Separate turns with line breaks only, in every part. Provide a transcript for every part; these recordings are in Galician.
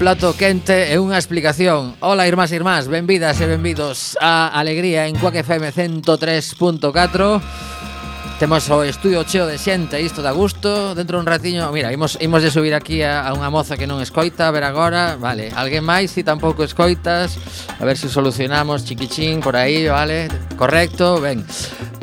plato
quente e unha explicación. Ola, irmás e irmás, benvidas e benvidos a Alegría en Cuac FM 103.4. Temos o estudio cheo de xente, isto da gusto Dentro un ratiño, mira, imos, imos de subir aquí a, a unha moza que non escoita A ver agora, vale, alguén máis si tampouco escoitas A ver se solucionamos, chiquichín, por aí, vale Correcto, ben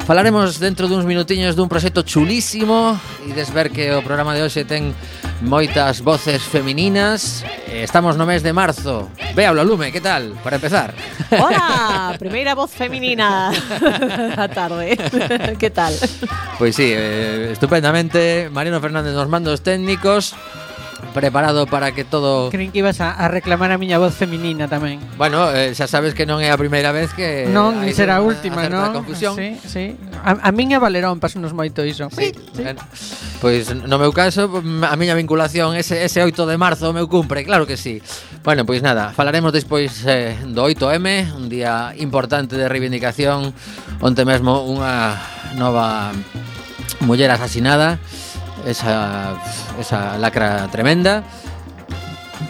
Falaremos dentro duns minutiños dun proxecto chulísimo E desver que o programa de hoxe ten moitas voces femininas. Eh, estamos no mes de marzo. Véalo, Lume, que tal? Para empezar.
Hola, primeira voz feminina da tarde. que tal?
Pois sí, eh, estupendamente. Mariano Fernández nos mandos técnicos preparado para que todo...
Creen que ibas a, a reclamar a miña voz feminina tamén.
Bueno, eh, xa sabes que non é a primeira vez que...
Non,
hai
será a última, non?
Confusión.
Sí, sí. A, a miña Valerón pasonos moito iso.
Sí, sí. Bueno, pois no meu caso, a miña vinculación ese, ese 8 de marzo o meu cumpre, claro que sí. Bueno, pois nada, falaremos despois eh, do 8M, un día importante de reivindicación, onte mesmo unha nova muller asesinada esa, esa lacra tremenda.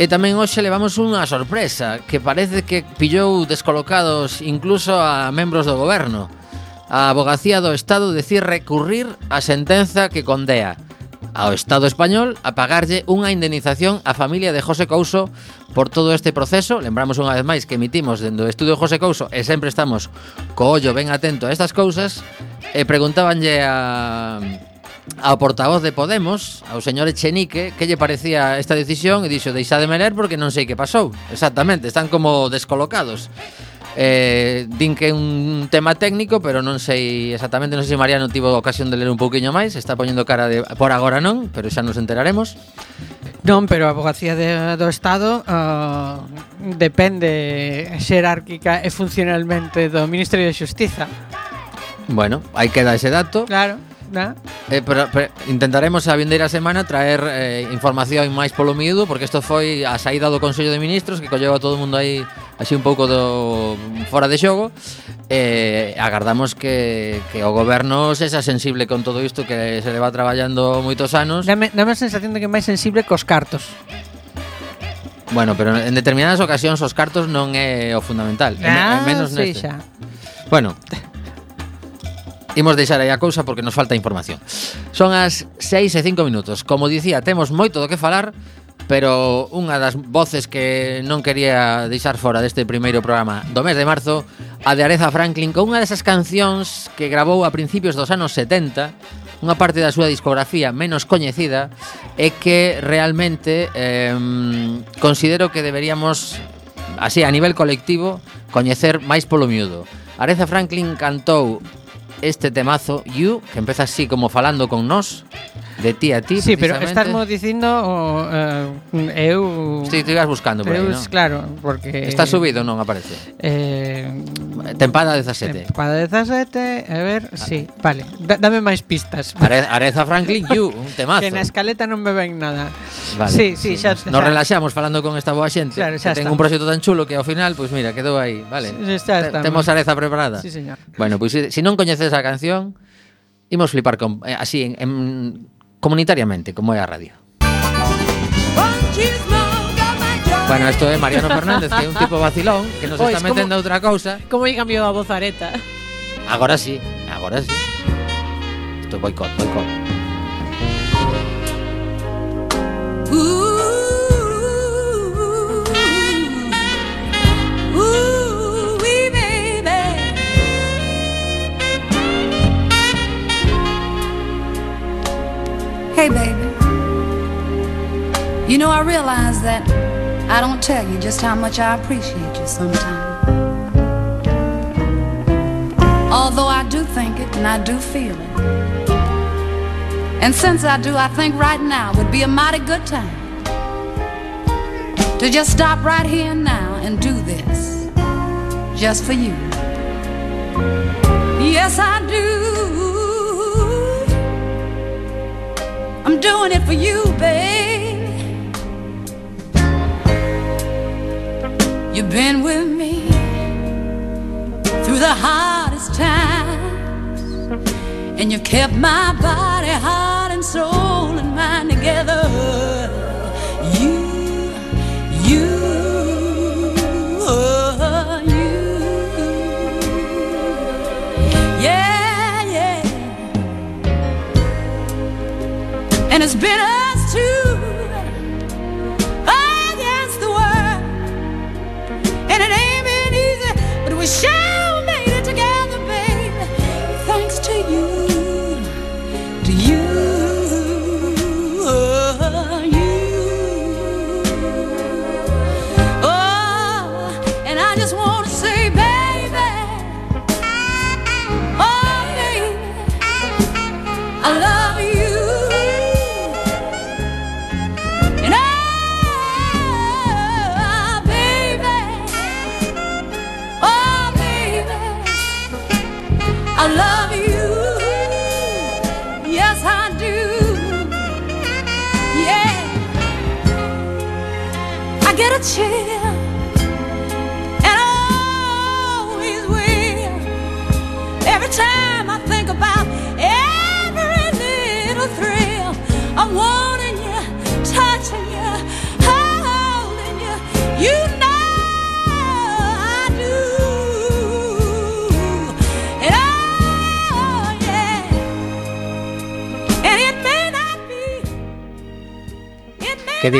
E tamén hoxe levamos unha sorpresa que parece que pillou descolocados incluso a membros do goberno. A abogacía do Estado decir recurrir a sentenza que condea ao Estado español a pagarlle unha indemnización á familia de José Couso por todo este proceso. Lembramos unha vez máis que emitimos dentro do estudio José Couso e sempre estamos co ollo ben atento a estas cousas e preguntábanlle a ao portavoz de Podemos, ao señor Echenique, que lle parecía esta decisión e dixo, deixa de meler porque non sei que pasou. Exactamente, están como descolocados. Eh, din que é un tema técnico, pero non sei exactamente, non sei se Mariano tivo ocasión de ler un pouquiño máis, está poñendo cara de por agora non, pero xa nos enteraremos.
Non, pero a abogacía de, do Estado uh, depende xerárquica e funcionalmente do Ministerio de Xustiza.
Bueno, aí queda ese dato.
Claro na?
Eh, pero, pero intentaremos a vindeira semana traer eh, información máis polo miúdo porque isto foi a saída do Consello de Ministros que colleu a todo o mundo aí así un pouco do fora de xogo eh, agardamos que, que o goberno sexa sensible con todo isto que se leva traballando moitos anos
Dame, dame a sensación de que é máis sensible cos cartos
Bueno, pero en determinadas ocasións os cartos non é o fundamental ah, é,
é
menos
sí,
neste
xa.
Bueno, Imos deixar aí a cousa porque nos falta información. Son as 6 e 5 minutos. Como dicía, temos moito do que falar, pero unha das voces que non quería deixar fora deste primeiro programa do mes de marzo, a de Areza Franklin, con unha desas cancións que grabou a principios dos anos 70, unha parte da súa discografía menos coñecida e que realmente eh, considero que deberíamos, así a nivel colectivo, coñecer máis polo miúdo. Aretha Franklin cantou este temazo You, que empeza así como falando con nós, De ti a ti,
Sí, pero estarmo dicindo o, uh, eu...
Sí, te ibas buscando por aí, ¿no?
Claro, porque...
Está subido non aparece?
Eh,
tempada 17.
Tempada 17, a ver, vale. sí, vale. Da, dame máis pistas.
Are, Areza Franklin, you, un temazo.
que na escaleta non me ven nada.
Vale,
sí, sí, sí xa,
nos,
xa, nos
relaxamos falando con esta boa xente.
Claro, xa
que
ten
un proxecto tan chulo que ao final, pois pues mira, quedou aí, vale.
Xa, xa
Temos Areza preparada.
Sí, señor.
Bueno, pois pues, se si non coñeces a canción, imos flipar con, eh, así en, en comunitariamente, como é a radio. Bueno, isto é Mariano Fernández, que é un tipo vacilón, que nos
Ois,
está metendo
como,
outra cousa.
Como lle cambiou a vozareta?
Agora sí, agora sí. Isto é boicot, boicot.
Hey, baby. You know, I realize that I don't tell you just how much I appreciate you sometimes. Although I do think it and I do feel it. And since I do, I think right now would be a mighty good time to just stop right here and now and do this just for you. Yes, I do. Doing it for you, baby. You've been with me through the hardest times, and you've kept my body, heart, and soul and mind together. Been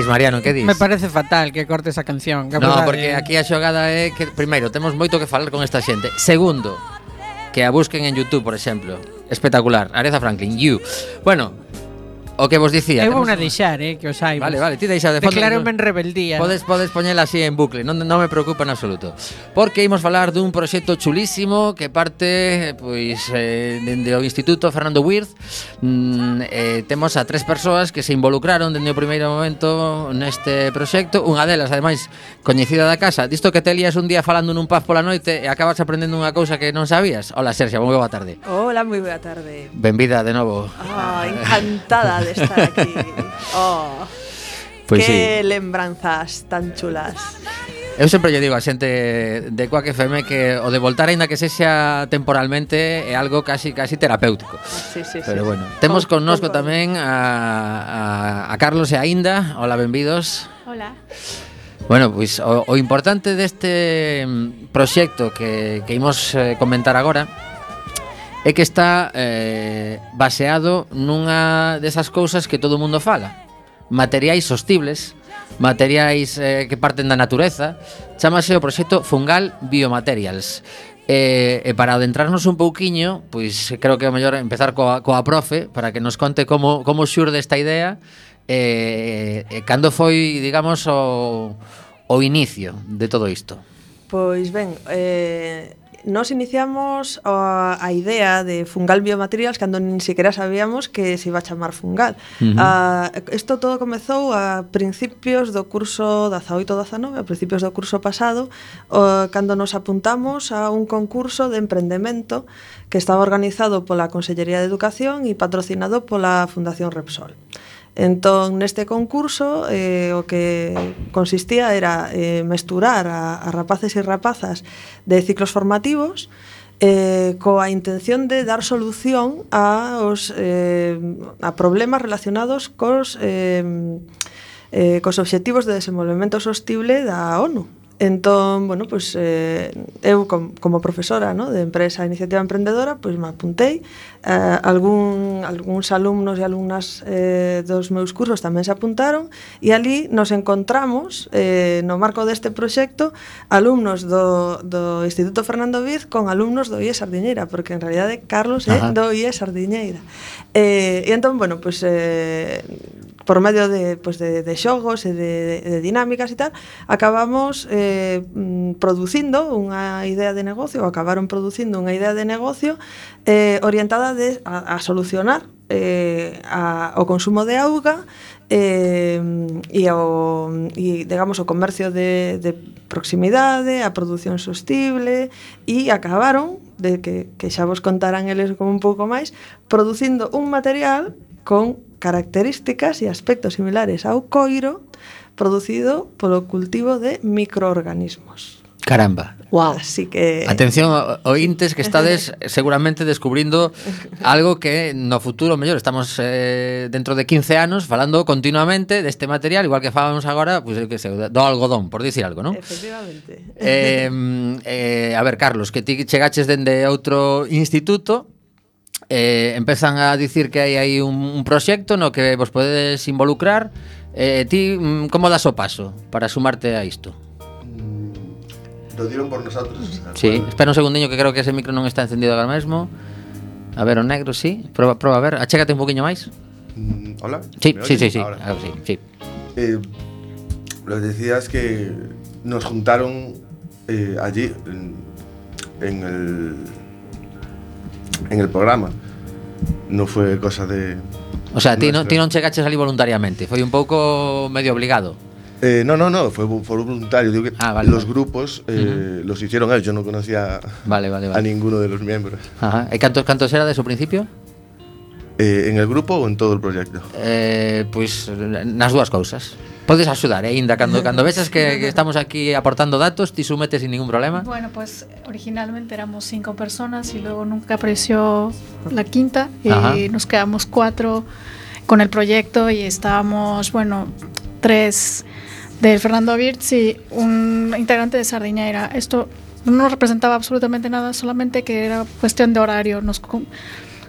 Mariano, que dis?
Me parece fatal que corte esa canción. Que
no, porque aquí a xogada é que, primeiro, temos moito que falar con esta xente. Segundo, que a busquen en YouTube, por exemplo. Espectacular. Areza Franklin, You. Bueno, o que vos dicía.
Eu vou na deixar, eh, que os hai.
Vale, vale, ti deixa de fondo.
Declarome en rebeldía.
Podes, podes poñela así en bucle, non, non me preocupa en absoluto. Porque imos falar dun proxecto chulísimo que parte pois eh, dende o Instituto Fernando Wirth. Mm, eh, temos a tres persoas que se involucraron dende o primeiro momento neste proxecto. Unha delas, ademais, coñecida da casa. Disto que te lías un día falando nun paz pola noite e acabas aprendendo unha cousa que non sabías. Hola, Sergio, moi boa tarde.
Hola, moi boa tarde.
Benvida de novo.
Ah, encantada de estar aquí. Oh,
pois
que
sí.
lembranzas tan chulas.
Eu sempre lle digo a xente de Coac FM que o de voltar aínda que sexa temporalmente é algo casi casi terapéutico.
Sí, sí,
Pero
sí,
bueno, sí. temos
con,
connosco
con...
tamén a, a, a Carlos e a Inda. Hola, benvidos.
Hola.
Bueno, pois o, o importante deste proxecto que, que imos eh, comentar agora é que está eh, baseado nunha desas cousas que todo o mundo fala. Materiais sostibles, materiais eh, que parten da natureza, chamase o proxecto Fungal Biomaterials. E, eh, e para adentrarnos un pouquiño, pois creo que é mellor empezar coa, coa profe para que nos conte como, como xurde esta idea e, e cando foi, digamos, o, o inicio de todo isto.
Pois ben, eh, Nos iniciamos a, a idea de Fungal Biomaterials cando nin sequera sabíamos que se iba a chamar Fungal.
Uh
ah, -huh. uh, isto todo comezou a principios do curso 18-19, a principios do curso pasado, uh, cando nos apuntamos a un concurso de emprendemento que estaba organizado pola Consellería de Educación e patrocinado pola Fundación Repsol. Entón, neste concurso, eh, o que consistía era eh, mesturar a, a rapaces e rapazas de ciclos formativos eh, coa intención de dar solución a, os, eh, a problemas relacionados cos, eh, eh, cos obxectivos de desenvolvemento sostible da ONU. Entón, bueno, pois, eh, eu com, como profesora no, de empresa e iniciativa emprendedora pois me apuntei. Eh, algún, algúns alumnos e alumnas eh, dos meus cursos tamén se apuntaron e ali nos encontramos eh, no marco deste proxecto alumnos do, do Instituto Fernando Viz con alumnos do IE Sardiñeira porque en realidade Carlos é
Ajá.
do IE Sardiñeira. Eh, e entón, bueno, pois eh, por medio de, pues de, de xogos e de, de dinámicas e tal, acabamos eh, mm, producindo unha idea de negocio, ou acabaron producindo unha idea de negocio eh, orientada de, a, a solucionar eh, a, o consumo de auga eh, e, o, e digamos, o comercio de, de proximidade, a produción sostible e acabaron, de que, que xa vos contarán eles como un pouco máis, producindo un material con características e aspectos similares ao coiro producido polo cultivo de microorganismos.
Caramba.
Wow.
Así que
Atención ointes que estades seguramente descubrindo algo que no futuro mellor estamos eh, dentro de 15 anos falando continuamente deste material, igual que falamos agora, pois pues, que sei, do algodón, por dicir algo, non?
Efectivamente.
Eh, eh, a ver, Carlos, que ti chegaches dende outro instituto, eh, empezan a dicir que hai aí un, un proxecto no que vos podedes involucrar eh, ti mm, como das o paso para sumarte a isto?
Mm, lo dieron por nosotros
Sí, espera un segundiño que creo que ese micro non está encendido agora mesmo A ver, o negro, sí Proba, proba a ver, achégate un poquinho máis
mm, Hola?
Sí, sí, sí, sí,
ahora.
Ahora sí, sí.
Eh, lo decías que nos juntaron eh, allí en, en el en el programa. No fue cosa de.
O sea, ti,
nuestra.
ti non chegaches ali voluntariamente Foi un pouco medio obligado
Eh, no, no, no, fue, fue voluntario. Digo que
Ah, vale,
los
vale.
grupos eh, los hicieron ellos. Yo no conocía
Vale, vale,
a
vale
ninguno de los miembros.
Ajá. E cantos, cantos era de su principio?
Eh, ¿En el grupo o en todo el proyecto?
Eh, pois nas dúas cousas Podes axudar, eh, Inda, cando, cando vexas que, que estamos aquí aportando datos, ti súmetes sin ningún problema
Bueno, pues originalmente éramos cinco personas y luego nunca apareció la quinta y
Ajá.
nos quedamos cuatro con el proyecto y estábamos, bueno, tres del Fernando Virts y un integrante de Sardiñera. Esto no nos representaba absolutamente nada, solamente que era cuestión de horario. Nos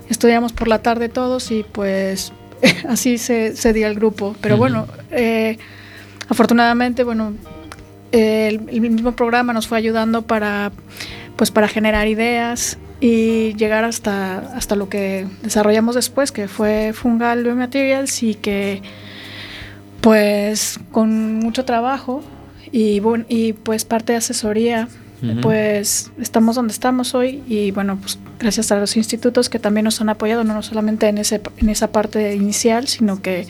estudiamos por la tarde todos y pues así se, se dio el grupo. Pero bueno, eh, afortunadamente, bueno, el, el mismo programa nos fue ayudando para, pues, para generar ideas y llegar hasta, hasta lo que desarrollamos después, que fue Fungal Biomaterials y que pues con mucho trabajo y, y pues parte de asesoría, Pues estamos donde estamos hoy y bueno, pues gracias a los institutos que también nos han apoyado, no solamente en, ese, en esa parte inicial, sino que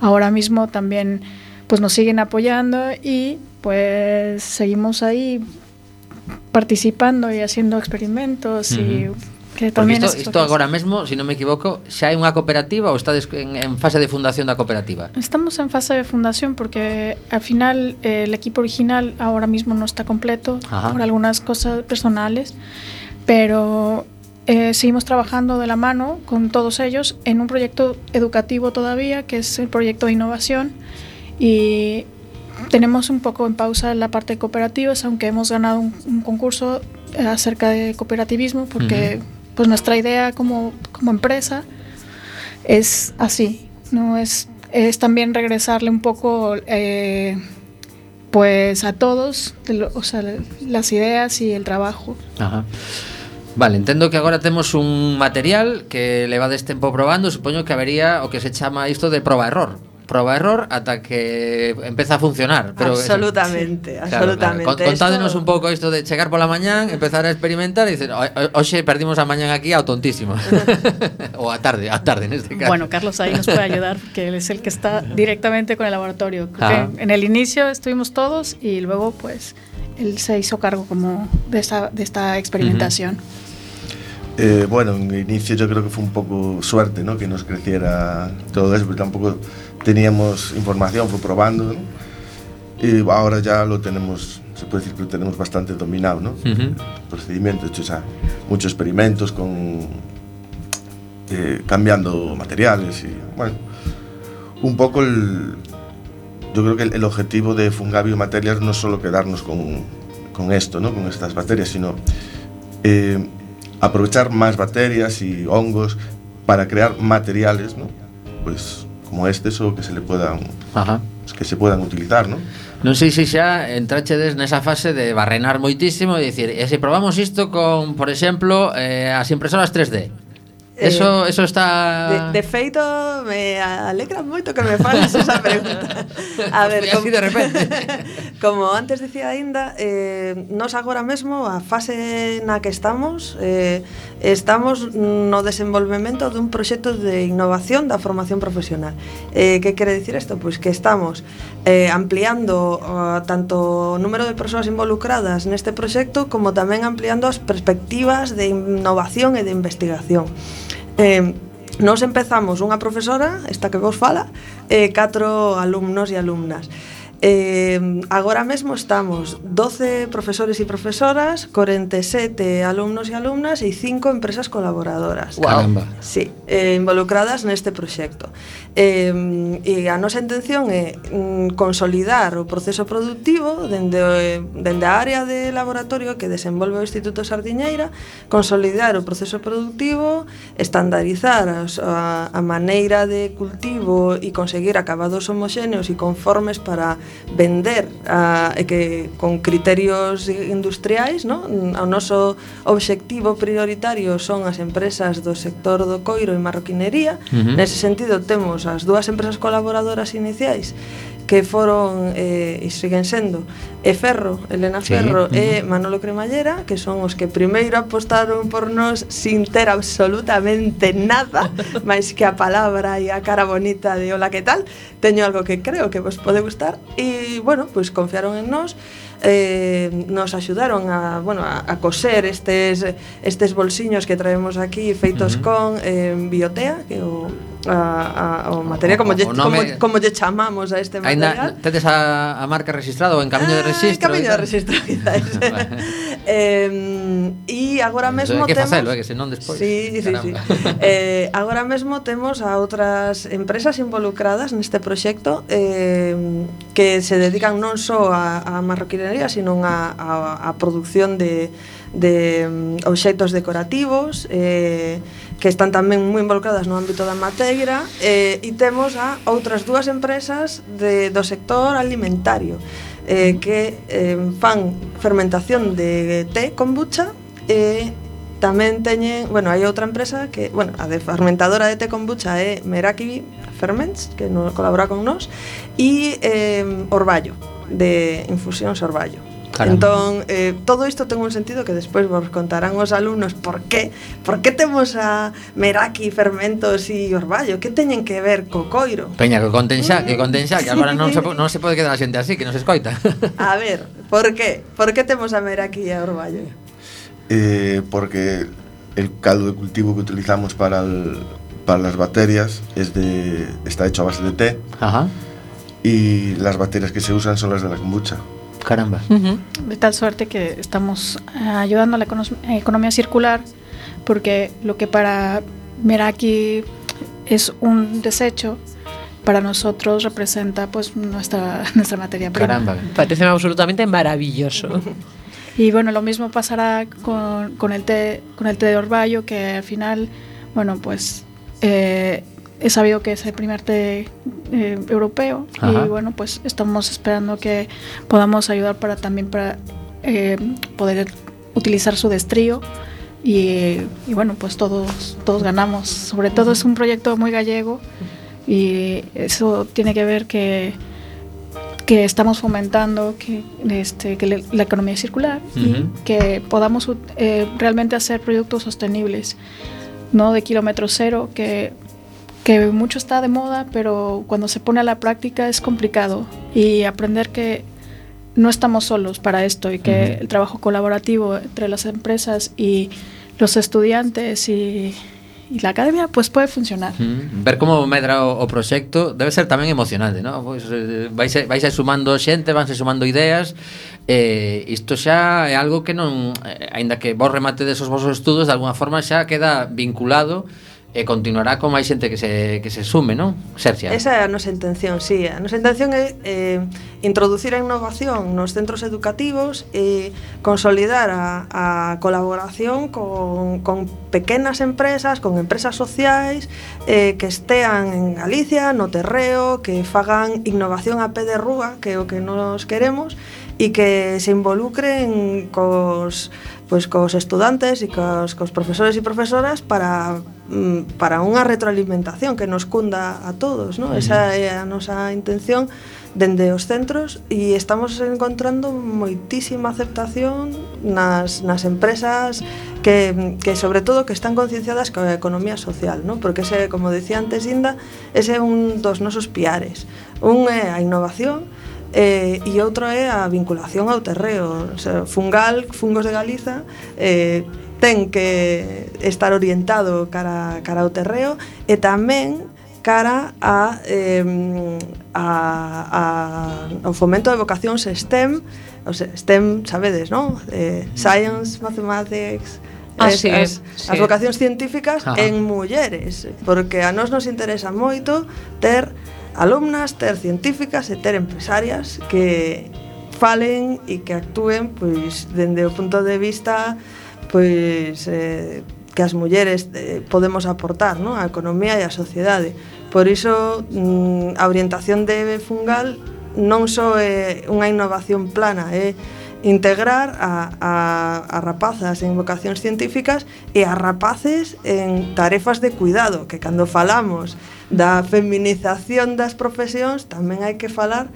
ahora mismo también pues nos siguen apoyando y pues seguimos ahí participando y haciendo experimentos y. que también
isto, isto agora mesmo, se non me equivoco, xa hai unha cooperativa ou estades en, en fase de fundación da cooperativa?
Estamos en fase de fundación porque al final eh, el equipo original ahora mismo no está completo
Ajá.
por algunas cosas personales, pero eh, seguimos trabajando de la mano con todos ellos en un proyecto educativo todavía, que es el proyecto de innovación, y tenemos un poco en pausa la parte de cooperativas, aunque hemos ganado un, un concurso eh, acerca de cooperativismo, porque pues nuestra idea como, como empresa es así, no es, es también regresarle un poco eh, pues a todos, o sea, las ideas y el trabajo.
Ajá. Vale, entendo que agora temos un material que levades tempo probando, supoño que habería o que se chama isto de proba-error. Proba-error ata que empeza a funcionar. Pero eso-
absolutamente,
Claro,
absolutamente.
Claro. Con- Contádenos
Esto-
un pouco isto de chegar pola mañán, empezar a experimentar e dicir, "O- o- hoxe perdimos a mañán aquí ao tontísimo. ou a tarde, a tarde neste caso.
Bueno, Carlos ahí nos puede ayudar porque él es el que está directamente con el laboratorio. Que
Ajá.
en el inicio estuvimos todos y luego pues él se hizo cargo como de esta, de esta experimentación.
Eh, bueno, en el inicio yo creo que fue un poco suerte, ¿no? Que nos creciera todo eso, porque tampoco teníamos información, fue probando, ¿no? Y ahora ya lo tenemos, se puede decir que lo tenemos bastante dominado, ¿no?
Ujú.
Procedimientos, hechos a muchos experimentos con eh, cambiando materiales y bueno, un poco el, yo creo que el, el objetivo de Fungabio Materials no es solo quedarnos con, con esto, ¿no? Con estas bacterias, sino eh, aprovechar más bacterias y hongos para crear materiales, ¿no? Pues como estes ou que se le puedan
Ajá.
que se puedan utilizar, non?
Non sei se xa entrachedes nesa fase de barrenar moitísimo e dicir, e se probamos isto con, por exemplo, eh, as impresoras 3D Eh, eso, eh, eso está...
De, de feito, me alegra moito que me fales esa pregunta. A ver,
como, así de repente.
como antes dicía aínda, eh, nos agora mesmo a fase na que estamos, eh, estamos no desenvolvemento dun proxecto de innovación da formación profesional. Eh, que quere dicir isto? Pois que estamos eh, ampliando uh, tanto o número de persoas involucradas neste proxecto como tamén ampliando as perspectivas de innovación e de investigación. Eh, Nos empezamos unha profesora, esta que vos fala, e catro alumnos e alumnas. Eh, agora mesmo estamos 12 profesores e profesoras, 47 alumnos e alumnas e 5 empresas colaboradoras. Wow.
Caramba.
Sí, eh, involucradas neste proxecto. Eh, e a nosa intención é mm, consolidar o proceso productivo dende, dende a área de laboratorio que desenvolve o Instituto Sardiñeira, consolidar o proceso productivo, estandarizar as, a, a maneira de cultivo e conseguir acabados homoxéneos e conformes para vender a, e que con criterios industriais no? o noso obxectivo prioritario son as empresas do sector do coiro e marroquinería
uh -huh.
nese sentido temos as dúas empresas colaboradoras iniciais que foron eh, e siguen sendo e Ferro, Elena
sí.
Ferro
uh
e Manolo Cremallera, que son os que primeiro apostaron por nós sin ter absolutamente nada, máis que a palabra e a cara bonita de hola que tal, teño algo que creo que vos pode gustar e bueno, pois confiaron en nós eh, nos axudaron a, bueno, a, a coser estes, estes bolsiños que traemos aquí feitos
uh -huh.
con eh, biotea, que o a, a, o material como,
o,
lle,
o nome,
como, como lle chamamos a este material.
Ainda tedes a, a marca registrada ou en camiño de registro?
En camiño de registro, quizás. eh, e agora mesmo
que
temos...
Facelo, eh, que senón despois.
Sí, Caramba. sí,
sí.
eh, agora mesmo temos a outras empresas involucradas neste proxecto eh, que se dedican non só a, a marroquinería, sino a, a, a producción de, de um, obxectos decorativos, eh, que están tamén moi involucradas no ámbito da mateira eh, e temos a outras dúas empresas de, do sector alimentario eh, que eh, fan fermentación de té con bucha e eh, tamén teñen, bueno, hai outra empresa que, bueno, a de fermentadora de té con bucha é Meraki Ferments, que no, colabora con nós, e eh, Orballo, de Infusións Orballo.
Caramba.
Entón, eh, todo isto ten un sentido que despois vos contarán os alumnos por qué, por qué temos a meraki, fermentos e orballo, que teñen que ver co coiro.
Peña, que conten xa, que conten xa, que agora non se, non se pode quedar a xente así, que nos escoita.
a ver, por qué? Por que temos a meraki e a orballo?
Eh, porque el caldo de cultivo que utilizamos para, el, para las bacterias es de, está hecho a base de té
Ajá.
y las bacterias que se usan son las de la kombucha.
Caramba.
De tal suerte que estamos eh, ayudando a la econo- economía circular, porque lo que para Meraki es un desecho, para nosotros representa pues nuestra, nuestra materia prima.
Caramba.
Parece absolutamente maravilloso.
Y bueno, lo mismo pasará con, con el té, con el té de orvallo, que al final, bueno, pues eh, he sabido que es el primer té eh, europeo
Ajá.
y bueno, pues estamos esperando que podamos ayudar para también para eh, poder utilizar su destrío y, y bueno, pues todos todos ganamos. Sobre todo es un proyecto muy gallego y eso tiene que ver que que estamos fomentando que, este, que le- la economía circular
Ujú.
y que podamos eh, realmente hacer productos sostenibles, no de kilómetro cero, que, que mucho está de moda, pero cuando se pone a la práctica es complicado y aprender que no estamos solos para esto y que
Ujú.
el trabajo colaborativo entre las empresas y los estudiantes y, y la academia pues puede funcionar.
Mm, Ver como medra o, o proxecto debe ser tamén emocionante, non? Pois eh, vais vais sumando xente, vanse sumando ideas. Eh, isto xa é algo que non, eh, aínda que vos remate desos vosos estudos, de alguna forma xa queda vinculado e continuará con máis xente que se, que se sume, non? Serxia.
Esa é a nosa intención, sí. A nosa intención é eh, introducir a innovación nos centros educativos e consolidar a, a colaboración con, con pequenas empresas, con empresas sociais eh, que estean en Galicia, no terreo, que fagan innovación a pé de rúa, que é o que nos queremos, e que se involucren cos pois cos estudantes e cos, cos profesores e profesoras para, mm, para unha retroalimentación que nos cunda a todos, non? Esa é a nosa intención dende os centros e estamos encontrando moitísima aceptación nas, nas empresas que, que sobre todo que están concienciadas coa economía social, non? Porque ese, como decía antes Inda, ese é un dos nosos piares. Un é a innovación, eh, e outro é a vinculación ao terreo o sea, Fungal, Fungos de Galiza eh, ten que estar orientado cara, cara ao terreo e tamén cara a, eh, a, a, ao fomento de vocacións STEM, o sea, STEM, sabedes, non? Eh, mm. science, Mathematics,
Ah,
es,
sí,
as,
sí.
as vocacións científicas
Ajá.
en mulleres, porque a nós nos interesa moito ter alumnas, ter científicas e ter empresarias que falen e que actúen pois dende o punto de vista pois eh, que as mulleres eh, podemos aportar non? a economía e a sociedade. Por iso, mm, a orientación de Fungal non só é unha innovación plana, é eh, integrar a, a, a rapazas en vocacións científicas e a rapaces en tarefas de cuidado, que cando falamos da feminización das profesións tamén hai que falar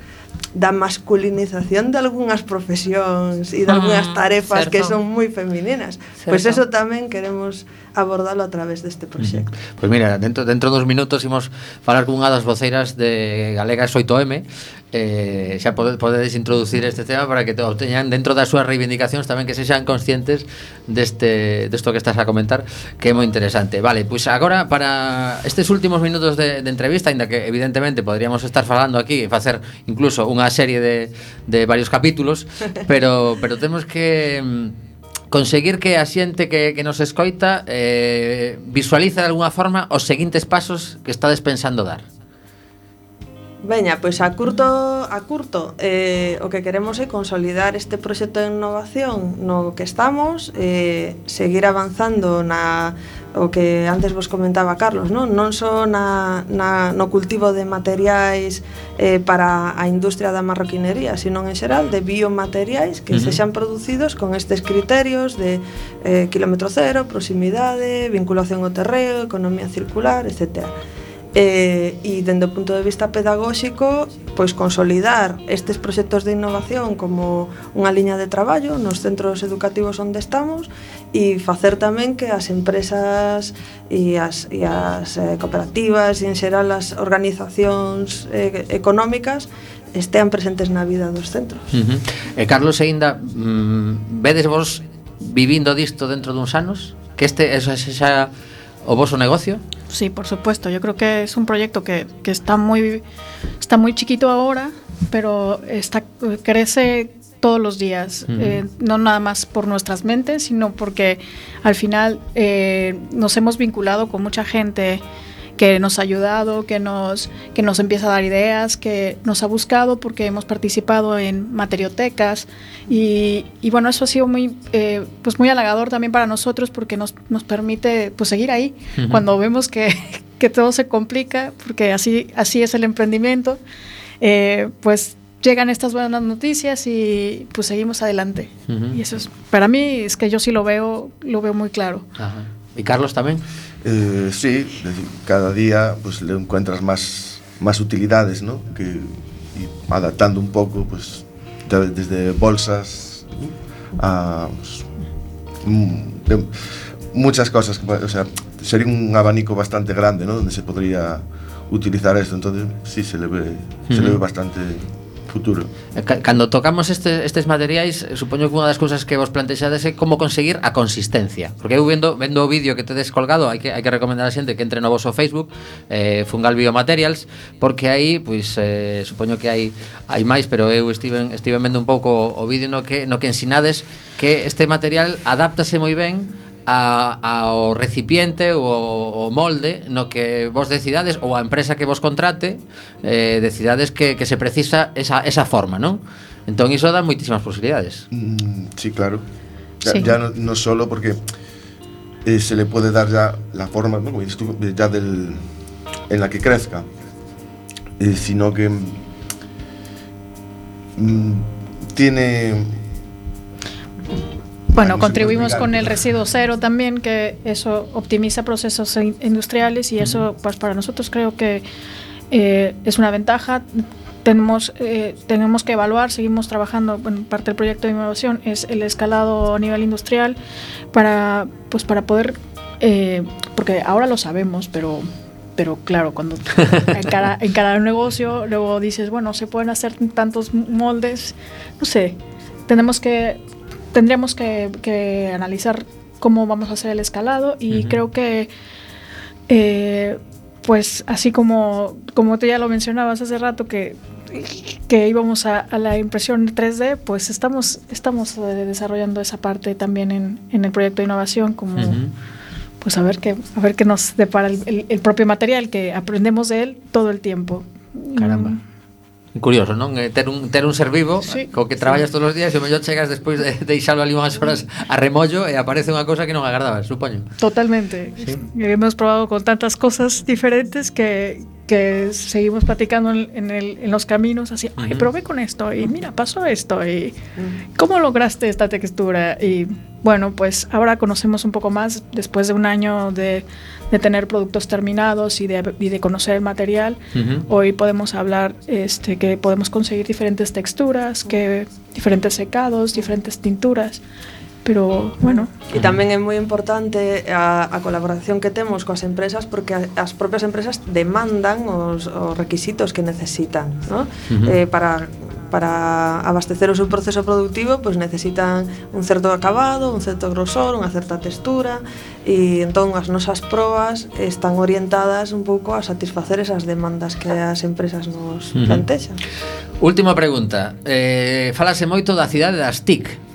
da masculinización de algunhas profesións e de algunhas
mm,
tarefas ah,
certo.
que son moi femininas. Pois
certo.
Pois eso tamén queremos abordalo a través deste proxecto.
Pois pues mira, dentro, dentro dos minutos imos falar cunha das voceiras de Galegas 8M eh, xa pode, podedes introducir este tema para que te obteñan dentro das súas reivindicacións tamén que sexan conscientes deste, desto que estás a comentar que é moi interesante. Vale, pois agora para estes últimos minutos de, de entrevista aínda que evidentemente podríamos estar falando aquí e facer incluso unha serie de, de varios capítulos pero, pero temos que mm, conseguir que a xente que, que nos escoita eh, visualice de alguna forma os seguintes pasos que estades pensando dar.
Veña, pois a curto, a curto eh, o que queremos é consolidar este proxecto de innovación no que estamos, eh, seguir avanzando na o que antes vos comentaba Carlos, non, non só na, na, no cultivo de materiais eh, para a industria da marroquinería, sino en xeral de biomateriais que uh -huh. sexan producidos con estes criterios de eh, kilómetro cero, proximidade, vinculación ao terreo, economía circular, etcétera eh, e dende o punto de vista pedagóxico pois consolidar estes proxectos de innovación como unha liña de traballo nos centros educativos onde estamos e facer tamén que as empresas e as, e as eh, cooperativas e en xeral as organizacións eh, económicas estean presentes na vida dos centros.
Uh -huh. E Carlos aínda mm, vedes vos vivindo disto dentro duns anos? Que este esa, esa o voso negocio?
Sí, por supuesto. Yo creo que es un proyecto que, que está muy está muy chiquito ahora, pero está crece todos los días, uh -huh. eh, no nada más por nuestras mentes, sino porque al final eh, nos hemos vinculado con mucha gente que nos ha ayudado, que nos, que nos empieza a dar ideas, que nos ha buscado porque hemos participado en materiotecas y, y bueno, eso ha sido muy, eh, pues muy halagador también para nosotros porque nos, nos permite pues seguir ahí uh -huh. cuando vemos que, que, todo se complica, porque así, así es el emprendimiento, eh, pues llegan estas buenas noticias y pues seguimos adelante. Uh -huh. Y eso es, para mí es que yo sí lo veo, lo veo muy claro.
Ajá. ¿Y Carlos también?
Eh, sí, cada día pues le encuentras más, más utilidades, ¿no? Que, y adaptando un poco, pues desde bolsas a pues, muchas cosas. O sea, sería un abanico bastante grande, ¿no? Donde se podría utilizar esto. Entonces, sí, se le ve, uh -huh. se le ve bastante futuro.
Eh, cando tocamos este, estes materiais, eh, supoño que unha das cousas que vos plantexades é como conseguir a consistencia. Porque eu vendo, vendo o vídeo que tedes colgado, hai que, hai que recomendar a xente que entre no vosso Facebook, eh, Fungal Biomaterials, porque aí, pois, eh, supoño que hai hai máis, pero eu estive, estive vendo un pouco o vídeo no que, no que ensinades que este material adáptase moi ben a, ao recipiente ou o molde no que vos decidades ou a empresa que vos contrate eh, decidades que, que se precisa esa, esa forma, non? Entón iso dá moitísimas posibilidades.
Mm, sí, claro. Ya, sí. ya no, no solo porque eh, se le puede dar ya la forma, ¿no? ya del, en la que crezca, eh, sino que mm, tiene
bueno, contribuimos con el residuo cero también, que eso optimiza procesos industriales y eso, pues para nosotros creo que eh, es una ventaja. Tenemos, eh, tenemos que evaluar, seguimos trabajando, bueno, parte del proyecto de innovación es el escalado a nivel industrial para, pues para poder, eh, porque ahora lo sabemos, pero pero claro, cuando encara, encara un negocio, luego dices, bueno, se pueden hacer tantos moldes, no sé, tenemos que tendríamos que, que, analizar cómo vamos a hacer el escalado y uh -huh. creo que eh, pues así como, como tú ya lo mencionabas hace rato que, que íbamos a, a la impresión 3D, pues estamos, estamos desarrollando esa parte también en, en el proyecto de innovación como... Uh -huh pues a ver qué, a ver qué nos depara el, el, el, propio material, que aprendemos de él todo el tiempo.
Caramba. Mm. Curioso, non? Eh, ter un ter un ser vivo sí, co que traballas sí. todos os días e o mellor chegas despois de deixalo ali unhas horas a remollo e aparece unha cousa que non agardabas, supoño.
Totalmente. Sí. Hemos probado con tantas cosas diferentes que que seguimos platicando en, en, el, en los caminos, así, ay, probé con esto y mira, pasó esto y cómo lograste esta textura y bueno, pues ahora conocemos un poco más después de un año de, de tener productos terminados y de, y de conocer el material. Uh -huh. Hoy podemos hablar este, que podemos conseguir diferentes texturas, que diferentes secados, diferentes tinturas. pero bueno.
E tamén é moi importante a, a colaboración que temos coas empresas porque as propias empresas demandan os, os requisitos que necesitan, ¿no? Uh -huh. eh, para para abastecer o seu proceso productivo pois necesitan un certo acabado, un certo grosor, unha certa textura e entón as nosas probas están orientadas un pouco a satisfacer esas demandas que as empresas nos plantexan. Uh -huh.
Última pregunta. Eh, falase moito da cidade das TIC.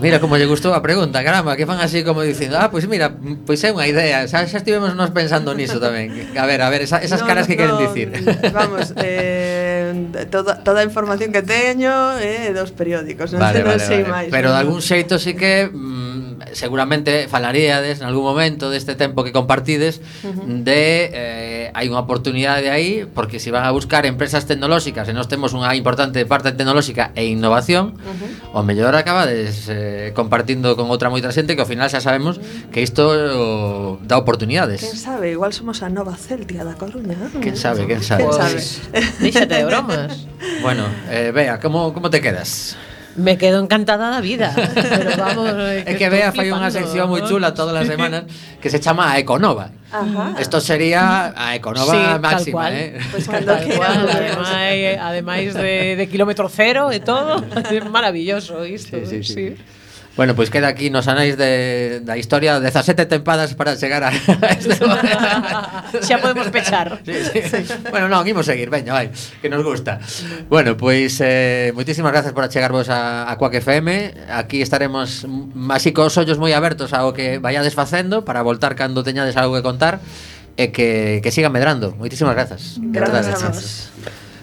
Mira como lle gustou a pregunta, caramba, que fan así como dicindo, ah, pois pues mira, pois pues é unha idea, xa, xa estivemos nos pensando niso tamén. A ver, a ver, esa, esas
no,
caras que
no, queren
dicir.
Vamos, eh, toda, toda a información que teño é eh, dos periódicos, non,
vale,
non
vale,
sei
vale.
máis.
Pero de algún xeito sí que mm, seguramente falaríades en algún momento deste tempo que compartides uh -huh. de eh, hai unha oportunidade aí porque se van a buscar empresas tecnolóxicas e nos temos unha importante parte tecnolóxica e innovación uh -huh. o mellor acabades eh, compartindo con outra moita xente que ao final xa sabemos que isto dá oportunidades Quen
sabe, igual somos a nova Celtia da Coruña.
Quen sabe, quen sabe,
¿Quién sabe?
Pois, pues, Díxate de bromas
Bueno, eh, vea, como, como te quedas?
Me quedo encantada da vida. Pero vamos,
é que, es que vea, fai unha sección moi chula todas as semanas que se chama a Econova.
Ajá.
Esto sería a Econova
sí,
máxima,
cual.
eh.
Pois cando
tal cual, ademais, ademais eh, de, de kilómetro cero e todo, é maravilloso isto.
Sí, sí, sí. sí. Bueno, pois queda aquí nos anais de, da historia 17 tempadas para chegar a este
Xa podemos pechar.
Sí, sí. Sí. Bueno, non, imos seguir, veña, vai Que nos gusta. Bueno, pois eh, moitísimas gracias por achegarvos a, a Quack FM Aquí estaremos así cos ollos moi abertos ao que vayades facendo Para voltar cando teñades algo que contar E que, que sigan medrando. Moitísimas grazas
Grazas, vos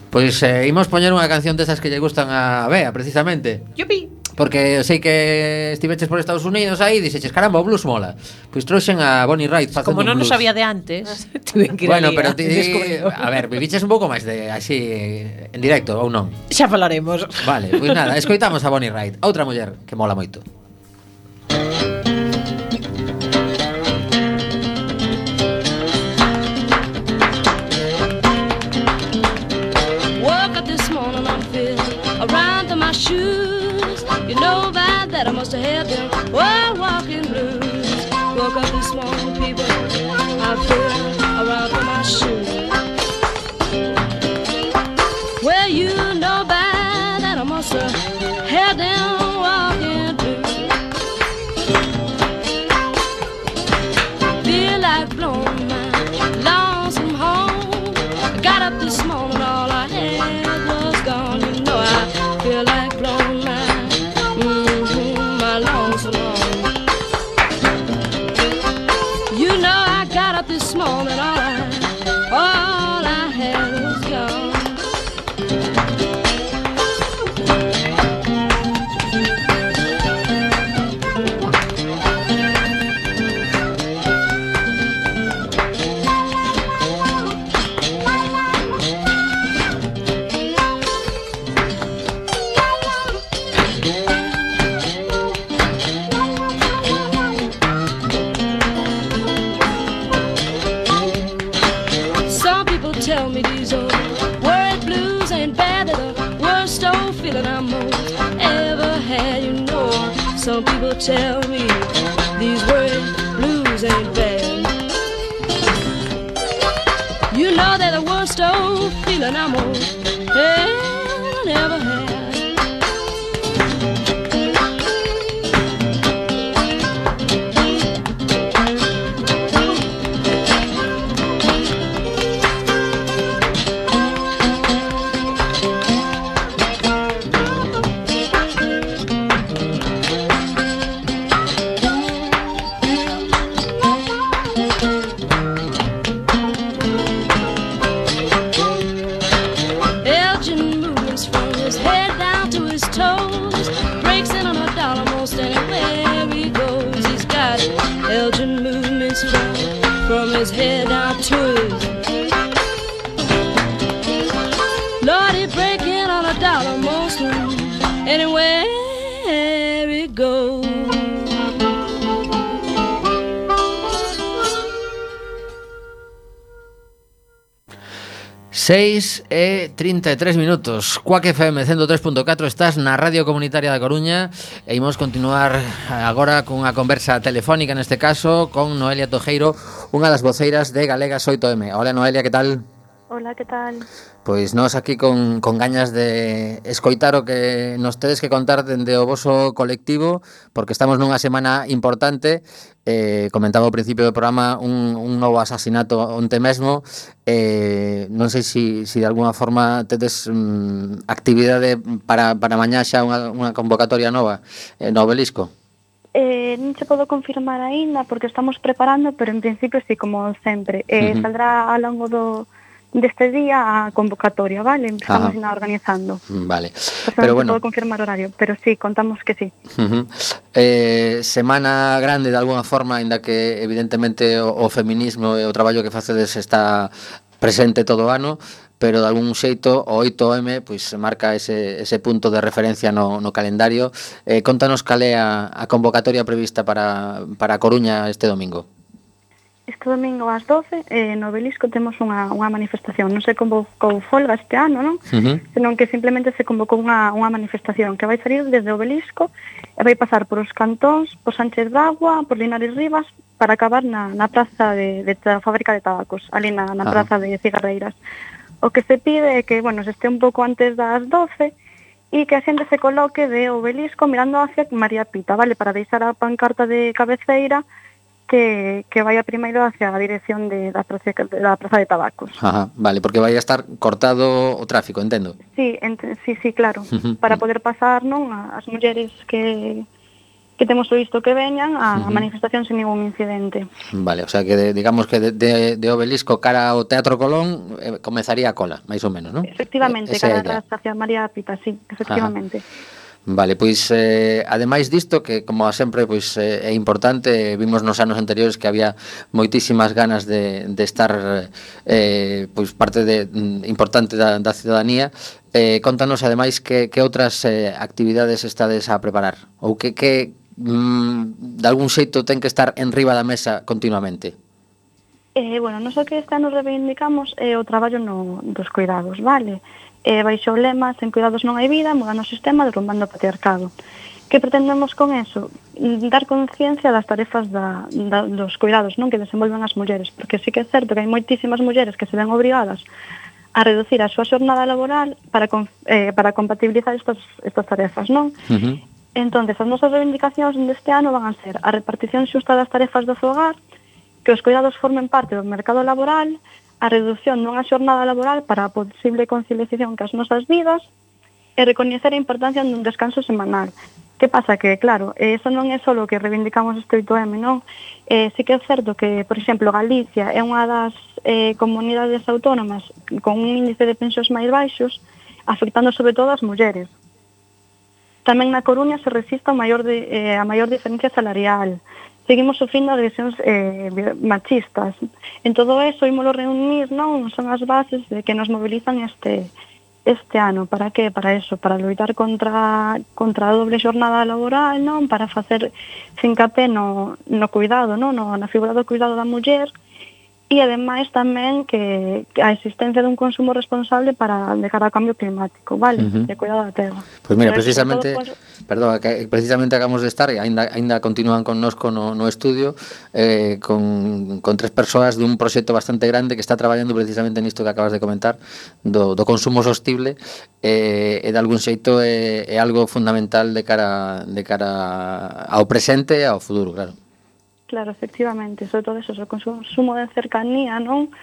Pois eh, imos poñer unha canción desas que lle gustan a Bea, precisamente.
Yupi.
Porque sei que estiveches por Estados Unidos aí e dixeches, caramba, o blues mola. Pois trouxen a Bonnie Wright facendo
Como non nos sabía de antes, tuve que ir
Bueno, pero
a
ti,
descubrirlo.
a ver, viviches un pouco máis de así en directo ou non?
Xa falaremos.
Vale, pois nada, escoitamos a Bonnie Wright, outra muller que mola moito. 6 e 33 minutos. Cuac FM 103.4 Estás na Radio Comunitaria da Coruña. E imos continuar agora cunha conversa telefónica neste caso Con Noelia Tojeiro Unha das voceiras de Galegas 8M Hola Noelia, que tal?
Hola, que tal?
Pois nós aquí con, con gañas de escoitar o que nos tedes que contar dende o voso colectivo porque estamos nunha semana importante eh, comentaba ao principio do programa un, un novo asasinato onte mesmo eh, non sei se si, si de alguna forma tedes mm, actividade para, para mañá xa unha, unha convocatoria nova eh, no obelisco
Eh, non se podo confirmar aínda porque estamos preparando, pero en principio sí, como sempre. Eh,
uh -huh.
Saldrá ao longo do, deste día a convocatoria, vale? Estamos
Ajá.
organizando.
Mm, vale.
Personas
pero bueno.
podo confirmar horario, pero sí, contamos que sí.
Uh -huh. eh, semana grande de alguna forma, ainda que evidentemente o, o feminismo e o traballo que facedes está presente todo o ano, pero de algún xeito o 8M pois marca ese, ese punto de referencia no, no calendario. Eh, contanos cal é a, a convocatoria prevista para, para Coruña este domingo
este domingo ás 12 eh, no Belisco temos unha, unha manifestación. Non se convocou folga este ano, non?
Uh -huh.
Senón que simplemente se convocou unha, unha manifestación que vai salir desde o Belisco e vai pasar por os cantóns, por Sánchez Bagua, por Linares Rivas, para acabar na, na praza de, de da fábrica de tabacos, ali na, na
ah.
praza de cigarreiras. O que se pide é que, bueno, se este un pouco antes das 12 e que a xente se coloque de obelisco mirando hacia María Pita, vale? Para deixar a pancarta de cabeceira que, que vaya primeiro hacia a dirección de, da, praza, da Praza de Tabacos.
Ajá, vale, porque vai a estar cortado o tráfico, entendo.
Sí, ent sí, sí, claro,
uh -huh.
para poder pasar non as mulleres que que temos visto que veñan a, uh
-huh.
a manifestación sen ningún incidente.
Vale, o sea que de, digamos que de, de, de Obelisco cara ao Teatro Colón eh, comezaría a cola, máis ou menos, non?
Efectivamente,
eh,
cara
á
estación María Pita, sí, efectivamente. Ajá.
Vale, pois eh, ademais disto que como sempre pois eh, é importante, vimos nos anos anteriores que había moitísimas ganas de, de estar eh, pois parte de mm, importante da, da ciudadanía. Eh, contanos ademais que, que outras eh, actividades estades a preparar ou que, que mm, de algún xeito ten que estar en riba da mesa continuamente.
Eh, bueno, non só que este ano reivindicamos é eh, o traballo no, dos cuidados. Vale eh, baixo o lema sen cuidados non hai vida, mudando o sistema, derrumbando o patriarcado. Que pretendemos con eso? Dar conciencia das tarefas da, da, dos cuidados non que desenvolven as mulleres, porque sí que é certo que hai moitísimas mulleres que se ven obrigadas a reducir a súa xornada laboral para, eh, para compatibilizar estas, estas tarefas, non? Uh -huh. Entonces, as nosas reivindicacións deste ano van a ser a repartición xusta das tarefas do fogar, que os cuidados formen parte do mercado laboral, a reducción dunha xornada laboral para a posible conciliación cas nosas vidas e recoñecer a importancia dun descanso semanal. Que pasa? Que, claro, eso non é só o que reivindicamos este 8M, non? Eh, sí que é certo que, por exemplo, Galicia é unha das eh, comunidades autónomas con un índice de pensións máis baixos, afectando sobre todo as mulleres. Tamén na Coruña se resiste a maior, de, eh, a maior diferencia salarial seguimos sofrindo agresións eh, machistas. En todo eso, ímolo reunir, non? Son as bases de que nos movilizan este, este ano. Para que? Para eso, para loitar contra, contra a doble jornada laboral, non? Para facer fincapé no, no cuidado, non? No, na figura do cuidado da muller, e ademais tamén que, que a existencia dun consumo responsable para de cara ao cambio climático, vale?
Uh -huh.
De cuidado da terra.
Pois pues mira,
Pero
precisamente,
todo, pues...
perdón, que precisamente acabamos de estar e aínda aínda continúan connosco no no estudio eh con con tres persoas dun proxecto bastante grande que está traballando precisamente nisto que acabas de comentar do do consumo sostible eh e de algún xeito é, é algo fundamental de cara de cara ao presente e ao futuro, claro.
Claro, efectivamente, sobre todo eso, o consumo de cercanía, non?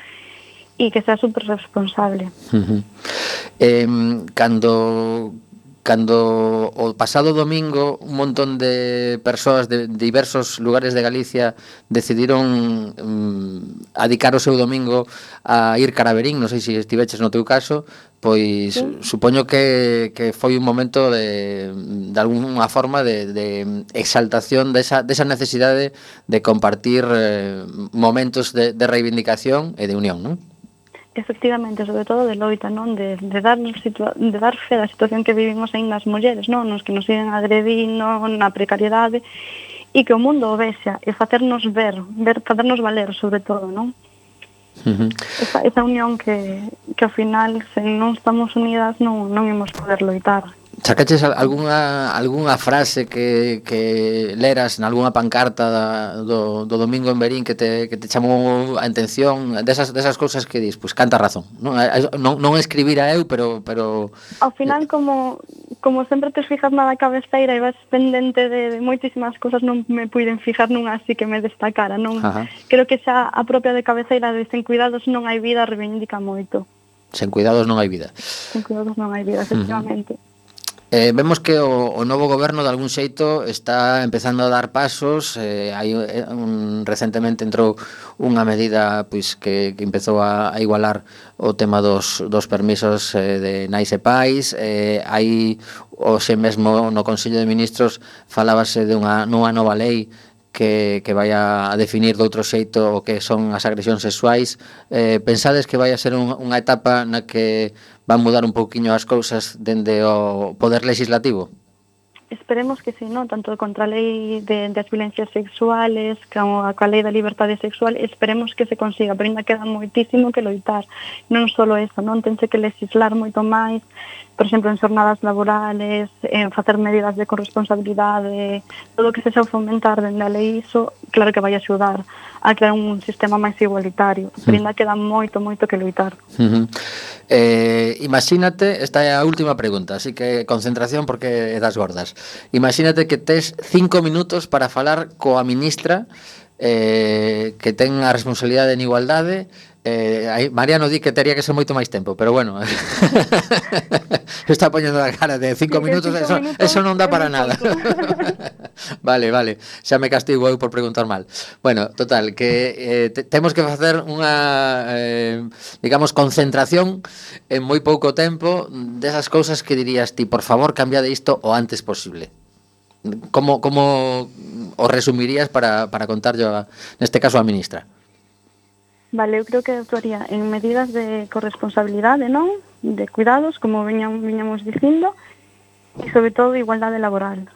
E que sea super responsable.
Uh -huh. eh, cando Cando o pasado domingo un montón de persoas de diversos lugares de Galicia decidiron mm, adicar o seu domingo a ir Caraverín, non sei se estiveches no teu caso, pois
sí.
supoño que, que foi un momento de, de alguna forma de, de exaltación desa, desa necesidade de compartir eh, momentos de, de reivindicación e de unión, non?
efectivamente, sobre todo de loita, non? De, de, dar, de dar fe da situación que vivimos aínda as mulleres, non? Nos que nos siguen agredindo, na precariedade, e que o mundo o vexa, e facernos ver, ver facernos valer, sobre todo, non?
Uh -huh.
esa, esa unión que, que ao final, se non estamos unidas, non, non imos poder loitar.
Sacaches algunha, algunha frase que, que leras nalgúna pancarta da, do, do domingo en Berín que te, que te chamou a atención desas, desas cousas que dis, pois pues, canta razón non, non, non escribir a eu, pero, pero
Ao final como, como sempre te fijas na da cabeceira e vas pendente de, de moitísimas cousas non me puiden fijar nunha así que me destacara non?
Ajá.
Creo que xa a propia de cabeceira de sen cuidados non hai vida reivindica moito.
Sen cuidados non hai vida
Sen cuidados non hai vida, efectivamente. uh -huh.
Eh, vemos que o, o novo goberno de algún xeito está empezando a dar pasos. Eh, hai eh, un, recentemente entrou unha medida pois que, que empezou a, a igualar o tema dos, dos permisos eh, de nais e pais. Eh, hai hoxe mesmo no Consello de Ministros falábase dunha nunha nova lei que, que vai a definir de outro xeito o que son as agresións sexuais. Eh, pensades que vai a ser un, unha etapa na que van mudar un pouquiño as cousas dende o poder legislativo?
Esperemos que sí, ¿no? Tanto contra a lei de, das violencias sexuales como a coa lei da liberdade sexual, esperemos que se consiga, pero ainda queda moitísimo que loitar. Non só eso, non? Tense que legislar moito máis, por exemplo, en xornadas laborales, en facer medidas de corresponsabilidade, todo o que se xa fomentar dende a lei iso, claro que vai axudar a crear un sistema máis igualitario, hmm. sí. pero ainda queda moito, moito que luitar.
Uh -huh. eh, imagínate, esta é a última pregunta, así que concentración porque é das gordas. Imagínate que tes cinco minutos para falar coa ministra eh, que ten a responsabilidade en igualdade Eh, aí Mariano di que tería que ser moito máis tempo, pero bueno. Está poñendo a cara de cinco minutos,
cinco
eso,
minutos,
eso non dá para nada. vale, vale. Xa me castigo eu por preguntar mal. Bueno, total, que eh, te, temos que facer unha, eh, digamos, concentración en moi pouco tempo desas cousas que dirías ti, por favor, cambia de isto o antes posible. Como, como o resumirías para, para contarlo, neste caso, a ministra?
Vale, eu creo que actuaría en medidas de corresponsabilidade, non? De cuidados, como viñamos, viñamos dicindo, e sobre todo igualdade laboral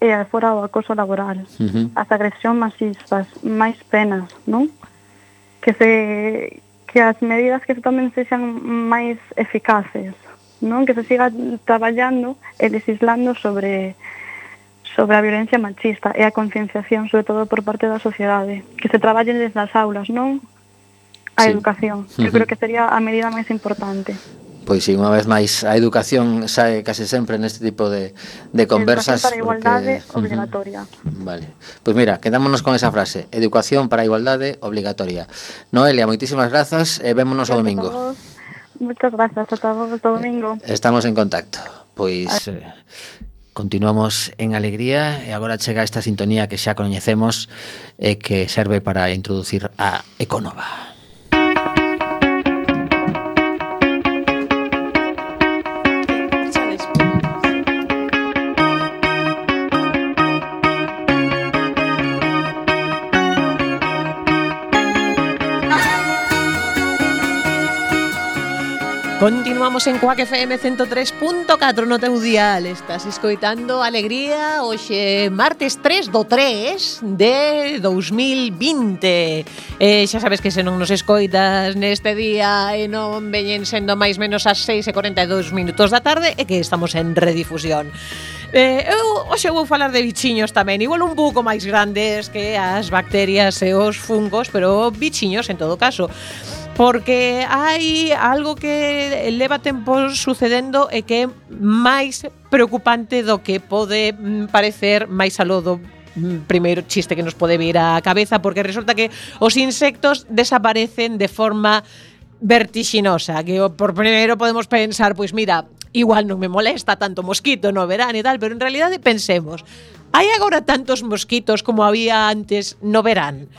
e fora o acoso laboral,
uh -huh.
as agresión masistas, máis penas, non? Que se que as medidas que se tomen sexan máis eficaces, non? Que se siga traballando e legislando sobre sobre a violencia machista e a concienciación, sobre todo por parte da sociedade, que se traballen desde as aulas, non? a
sí.
educación. Eu uh -huh. creo que sería a medida máis importante.
Pois sí, unha vez máis, a educación sae case sempre neste tipo de, de conversas.
Educación para a igualdade
porque...
obligatoria.
Vale. Pois mira, quedámonos con esa frase. Educación para a igualdade obligatoria. Noelia, moitísimas grazas e eh, vémonos
gracias o domingo. Moitas grazas, ata vos o domingo.
Eh, estamos en contacto. Pois... Eh, continuamos en alegría e agora chega esta sintonía que xa coñecemos e eh, que serve para introducir a Econova.
Continuamos en Coaque FM 103.4 no teu dial. Estás escoitando Alegría hoxe martes 3 do 3 de 2020. Eh, xa sabes que se non nos escoitas neste día e non veñen sendo máis menos as 6 e 42 minutos da tarde e que estamos en redifusión. Eh, eu hoxe vou falar de bichiños tamén Igual un pouco máis grandes que as bacterias e os fungos Pero bichiños en todo caso porque hai algo que leva tempo sucedendo e que é máis preocupante do que pode mm, parecer máis aló do mm, primeiro chiste que nos pode vir á cabeza porque resulta que os insectos desaparecen de forma vertixinosa, que por primeiro podemos pensar, pois mira, igual non me molesta tanto mosquito no verán e tal, pero en realidade pensemos, hai agora tantos mosquitos como había antes no verán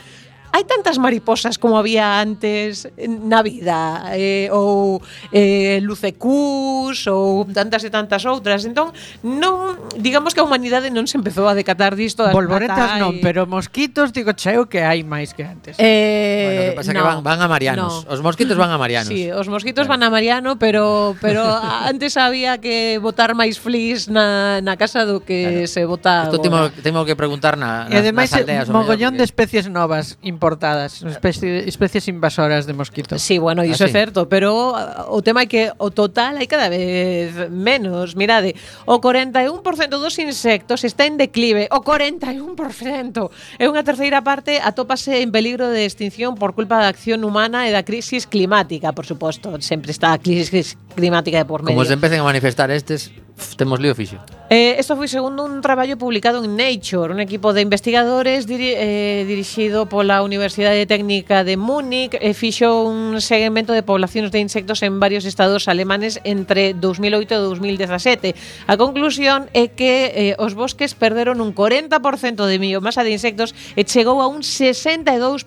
hai tantas mariposas como había antes na vida eh, ou eh, lucecús ou tantas e tantas outras entón non digamos que a humanidade non se empezou a decatar disto das
polvoretas non pero mosquitos digo cheo que hai máis que antes
eh,
bueno, que pasa no, que van, van a Marianos
no.
os mosquitos van a Marianos
sí, os mosquitos claro. van a Mariano pero pero antes había que botar máis flis na, na casa do que claro. se bota
Isto temo, temo que preguntar na,
na,
e
ademais,
nas aldeas
mogollón de especies novas importadas, especie, especies invasoras de mosquitos.
Sí, bueno, iso Así.
é
certo, pero uh, o tema é que o total hai cada vez menos. Mirade, o 41% dos insectos está en declive, o 41%. É unha terceira parte atópase en peligro de extinción por culpa da acción humana e da crisis climática, por suposto. Sempre está a crisis climática de por medio.
Como se empecen a manifestar estes, temos lío fixo.
Eh, esto foi segundo un traballo publicado en Nature, un equipo de investigadores diri eh, dirixido pola Universidade Técnica de Múnich e eh, fixo un seguimento de poblacións de insectos en varios estados alemanes entre 2008 e 2017. A conclusión é que eh, os bosques perderon un 40% de biomasa de insectos e chegou a un 62%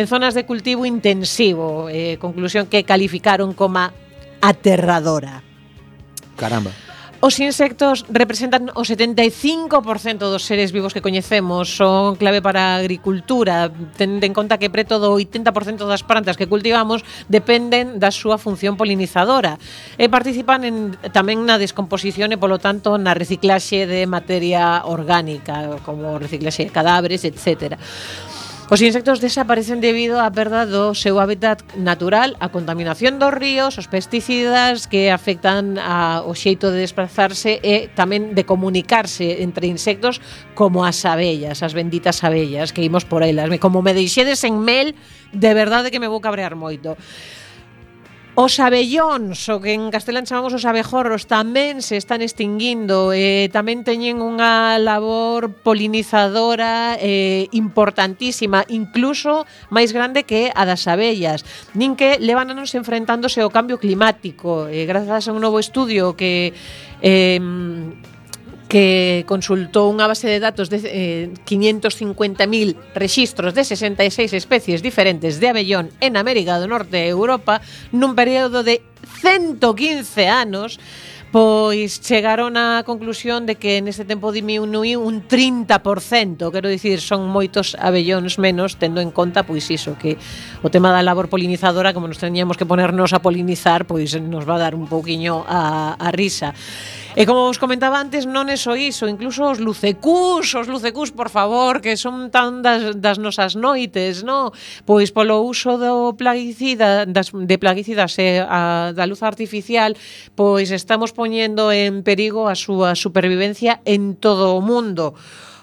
en zonas de cultivo intensivo, eh, conclusión que calificaron como aterradora.
Caramba.
Os insectos representan o 75% dos seres vivos que coñecemos, son clave para a agricultura, tendo en conta que preto do 80% das plantas que cultivamos dependen da súa función polinizadora e participan en, tamén na descomposición e, polo tanto, na reciclaxe de materia orgánica, como reciclaxe de cadáveres, etcétera. Os insectos desaparecen debido á perda do seu hábitat natural, a contaminación dos ríos, os pesticidas que afectan a, o xeito de desplazarse e tamén de comunicarse entre insectos como as abellas, as benditas abellas que imos por elas. Como me deixedes en mel, de verdade que me vou cabrear moito. Os abellóns, o que en castelán chamamos os abejorros, tamén se están extinguindo. Eh, tamén teñen unha labor polinizadora eh, importantísima, incluso máis grande que a das abellas. Nin que levánanos enfrentándose ao cambio climático. Eh, grazas a un novo estudio que eh, que consultou unha base de datos de eh, 550.000 rexistros de 66 especies diferentes de abellón en América do Norte e Europa nun período de 115 anos Pois chegaron á conclusión de que neste tempo diminuiu un 30%, quero dicir, son moitos abellóns menos tendo en conta pois iso que o tema da labor polinizadora, como nos teníamos que ponernos a polinizar, pois nos va a dar un pouquiño a, a risa. E como vos comentaba antes, non é só iso, incluso os lucecús, os lucecús, por favor, que son tan das, das nosas noites, no? Pois polo uso do plaguicida, das, de plaguicidas e a, da luz artificial, pois estamos poñendo en perigo a súa supervivencia en todo o mundo.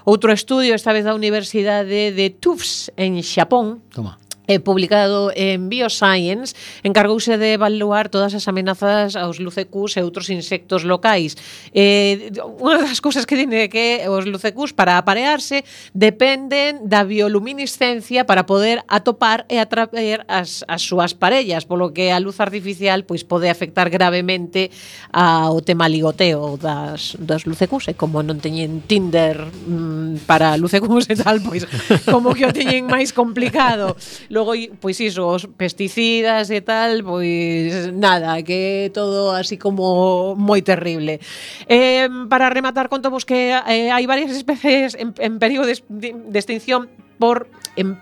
Outro estudio, esta vez da Universidade de Tufts, en Xapón,
Toma
eh, publicado en Bioscience, encargouse de evaluar todas as amenazas aos lucecús e outros insectos locais. Eh, unha das cousas que dine que os lucecús para aparearse dependen da bioluminiscencia para poder atopar e atraer as, as súas parellas, polo que a luz artificial pois pode afectar gravemente ao tema ligoteo das, das lucecús, e como non teñen Tinder mmm, para lucecús e tal, pois como que o teñen máis complicado. Logo, pois iso, os pesticidas e tal, pois nada, que todo así como moi terrible. Eh, para rematar, conto vos que eh, hai varias especies en, en período de, de extinción por en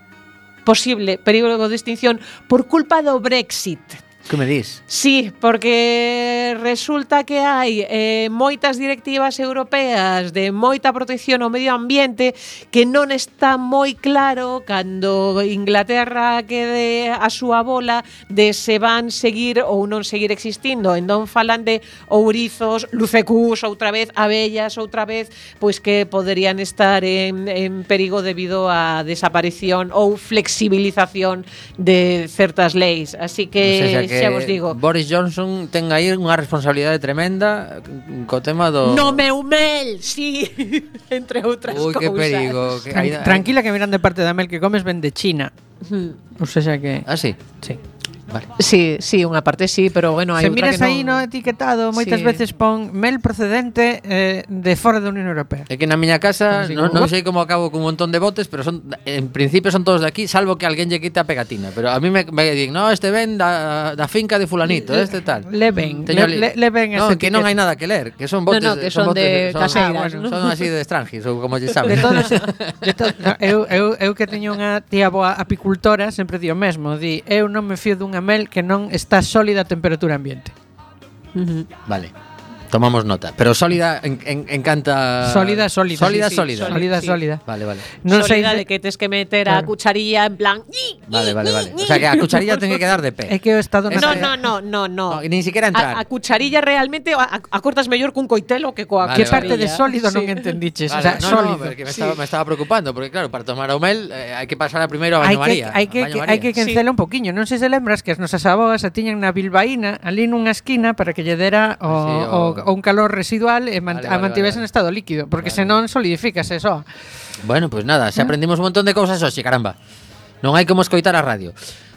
posible perigo de extinción por culpa do Brexit.
Que me dis?
Sí, porque resulta que hai eh, moitas directivas europeas de moita protección ao medio ambiente que non está moi claro cando Inglaterra quede a súa bola de se van seguir ou non seguir existindo. Entón falan de ourizos, lucecús, outra vez, abellas, outra vez, pois que poderían estar en, en perigo debido á desaparición ou flexibilización de certas leis. Así que...
No sé, que
xa vos digo.
Boris Johnson ten aí unha responsabilidade tremenda co tema do
No meu mel, si, sí. entre outras
Uy,
cousas.
Ui, que perigo. Que...
Tran Tranquila que miran de parte da mel que comes ven de China.
Mm.
O sea que
Ah, si. Sí.
sí.
Vale.
Sí, sí, unha parte sí, pero bueno, hai
Se miras
que
aí
non...
no etiquetado, moitas
sí.
veces pon mel procedente eh, de fora da Unión Europea.
É que na miña casa non, non sei como acabo con un montón de botes, pero son en principio son todos de aquí, salvo que alguén lle quite a pegatina, pero a mí me, me din, "No, este ven da, da finca de fulanito, le, este tal."
Le ven,
Teño,
le, le, le ven
no, que non hai nada que ler, que son botes,
no, no, que son, son
botes,
de
son,
caseiras, ah,
son,
¿no?
son así de estrangis ou como lle saben.
De todos, de todos, no, eu, eu, eu que teño unha tía boa apicultora sempre di o mesmo, di, "Eu non me fío dunha mel que non está sólida a temperatura ambiente.
Vale. Tomamos nota. Pero sólida en, en, encanta.
Sólida, sólida.
Sólida,
sí, sí,
sólida.
Sólida,
sí.
sólida.
Vale, vale.
No
sólida de que tienes que meter
claro.
a cucharilla en plan.
Vale, vale, vale. O sea que a cucharilla tiene que quedar de pé.
É que o estado
no, no, no, no, no.
no ni siquiera entrar.
A, a cucharilla realmente a, acortas mellor cun coitelo que coa
vale,
Que vale. parte de sólido
sí.
non entendiches,
vale, o
sea,
no,
sólido.
No, me, sí. estaba, me estaba preocupando porque claro, para tomar o mel eh, hai que pasar a primeiro a baño María.
Hai que hai que cancela sí. un poquiño. Non sei se lembras que as nosas abogas a tiñan na bilbaína ali nunha esquina para que lle dera o,
sí,
o
o
un calor residual e man,
vale, vale,
mantivese
vale,
en estado líquido, porque
vale.
senón solidifícase só.
Bueno, pois pues nada, se aprendimos un montón de cousas hoxe, caramba. Non hai como escoitar a radio.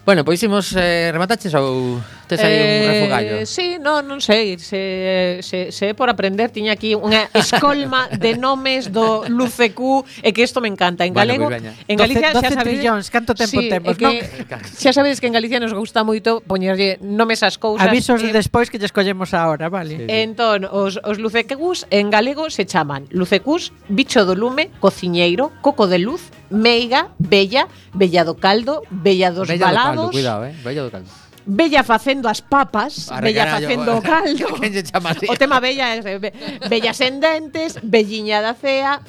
Bueno, pois imos eh, remataches ou tes aí eh, un
refogallo? Sí, no, non sei, se, se, se é por aprender, tiña aquí unha escolma de nomes do LUCQ e que isto me encanta. En galego,
pois bueno,
en Galicia
12, 12
xa sabedes,
trillóns, canto tempo
sí,
temos,
que, non? Xa sabedes que en Galicia nos gusta moito poñerlle nomes ás cousas.
Avisos
eh,
despois que lle escollemos ahora, vale? Sí, sí.
Entón, os, os LUCQs en galego se chaman LUCQs, bicho do lume, cociñeiro, coco de luz, meiga, bella, bella do caldo, bella dos
bella balados, caldo, cuidado, eh, bella do caldo.
Bella facendo as papas,
Arre,
bella facendo o caldo.
Quen se chama así?
O tema bella é eh, bella sendentes, belliña da cea,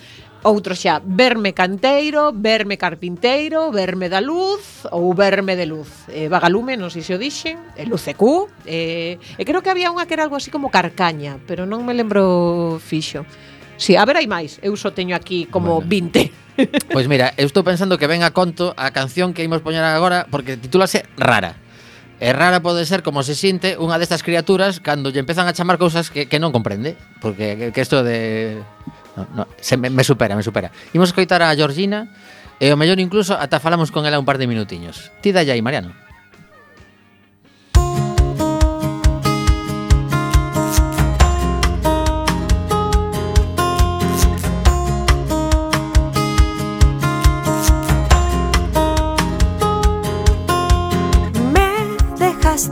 outro xa, verme canteiro, verme carpinteiro, verme da luz ou verme de luz. Eh, vagalume, non sei se o dixen, eh, e luce eh, e creo que había unha que era algo así como carcaña, pero non me lembro fixo. Si, sí, a ver, hai máis. Eu só teño aquí como
bueno.
20.
Pois mira, eu estou pensando que ven a conto a canción que imos poñer agora porque titúlase Rara. E rara pode ser como se sinte unha destas criaturas cando lle empezan a chamar cousas que, que non comprende. Porque que isto de... No, no, se me, me supera, me supera. Imos coitar a Georgina e o mellor incluso ata falamos con ela un par de minutiños. Ti dai aí, Mariano.